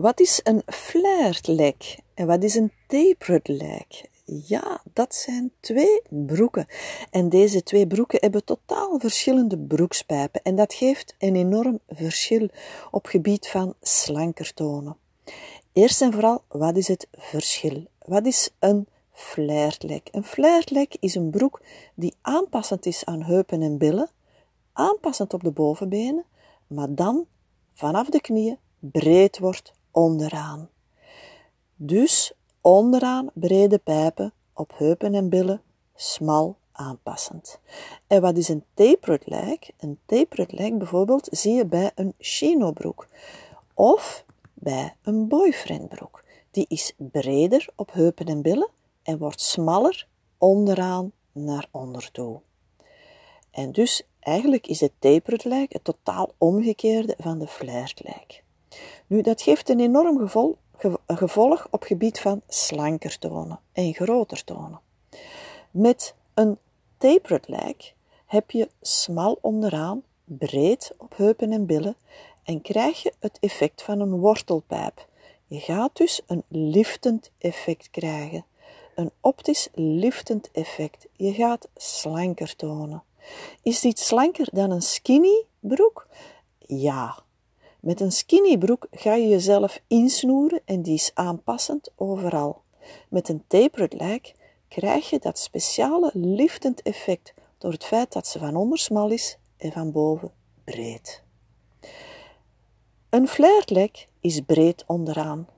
Wat is een flared leg en wat is een tapered leg? Ja, dat zijn twee broeken. En deze twee broeken hebben totaal verschillende broekspijpen. En dat geeft een enorm verschil op gebied van slanker tonen. Eerst en vooral, wat is het verschil? Wat is een flared leg? Een flared leg is een broek die aanpassend is aan heupen en billen, aanpassend op de bovenbenen, maar dan vanaf de knieën breed wordt onderaan. Dus onderaan brede pijpen, op heupen en billen smal aanpassend. En wat is een tapered leg? Een tapered leg bijvoorbeeld zie je bij een chinobroek of bij een boyfriendbroek. Die is breder op heupen en billen en wordt smaller onderaan naar onder toe. En dus eigenlijk is het tapered leg het totaal omgekeerde van de flared leg. Nu, dat geeft een enorm gevolg, gevolg op gebied van slanker tonen en groter tonen. Met een tapered leg heb je smal onderaan, breed op heupen en billen en krijg je het effect van een wortelpijp. Je gaat dus een liftend effect krijgen. Een optisch liftend effect. Je gaat slanker tonen. Is dit slanker dan een skinny broek? Ja. Met een skinny broek ga je jezelf insnoeren en die is aanpassend overal. Met een tapered leg krijg je dat speciale liftend effect door het feit dat ze van onder smal is en van boven breed. Een flared leg is breed onderaan.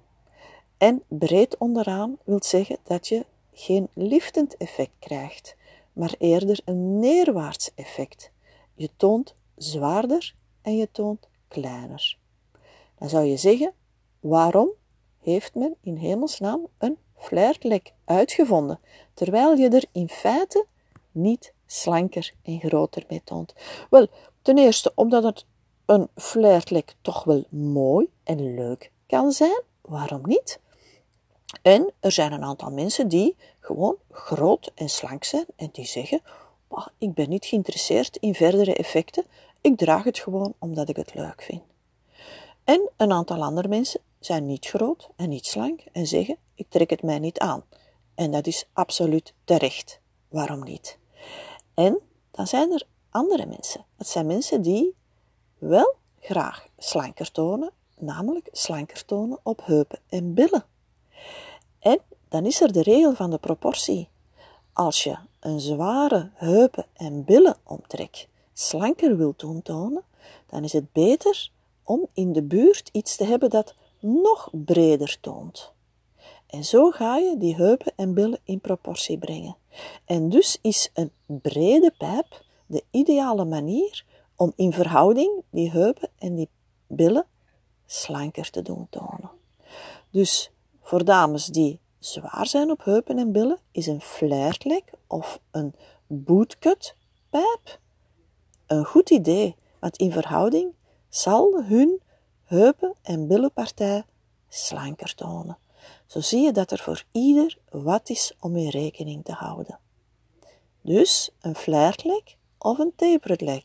En breed onderaan wil zeggen dat je geen liftend effect krijgt, maar eerder een neerwaarts effect. Je toont zwaarder en je toont kleiner. Dan zou je zeggen, waarom heeft men in hemelsnaam een flared leg uitgevonden, terwijl je er in feite niet slanker en groter mee toont? Wel, ten eerste omdat het een flared leg toch wel mooi en leuk kan zijn. Waarom niet? En er zijn een aantal mensen die gewoon groot en slank zijn en die zeggen: Ik ben niet geïnteresseerd in verdere effecten, ik draag het gewoon omdat ik het leuk vind. En een aantal andere mensen zijn niet groot en niet slank en zeggen: Ik trek het mij niet aan. En dat is absoluut terecht. Waarom niet? En dan zijn er andere mensen. Dat zijn mensen die wel graag slanker tonen, namelijk slanker tonen op heupen en billen. En dan is er de regel van de proportie. Als je een zware heupen en billen omtrek slanker wilt tonen, dan is het beter om in de buurt iets te hebben dat nog breder toont. En zo ga je die heupen en billen in proportie brengen. En dus is een brede pijp de ideale manier om in verhouding die heupen en die billen slanker te doen tonen. Dus voor dames die zwaar zijn op heupen en billen, is een flared leg of een bootcut pijp een goed idee, want in verhouding zal hun heupen en billenpartij slanker tonen. Zo zie je dat er voor ieder wat is om mee rekening te houden. Dus een flared leg of een tapered leg.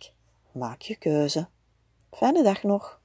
Maak je keuze. Fijne dag nog.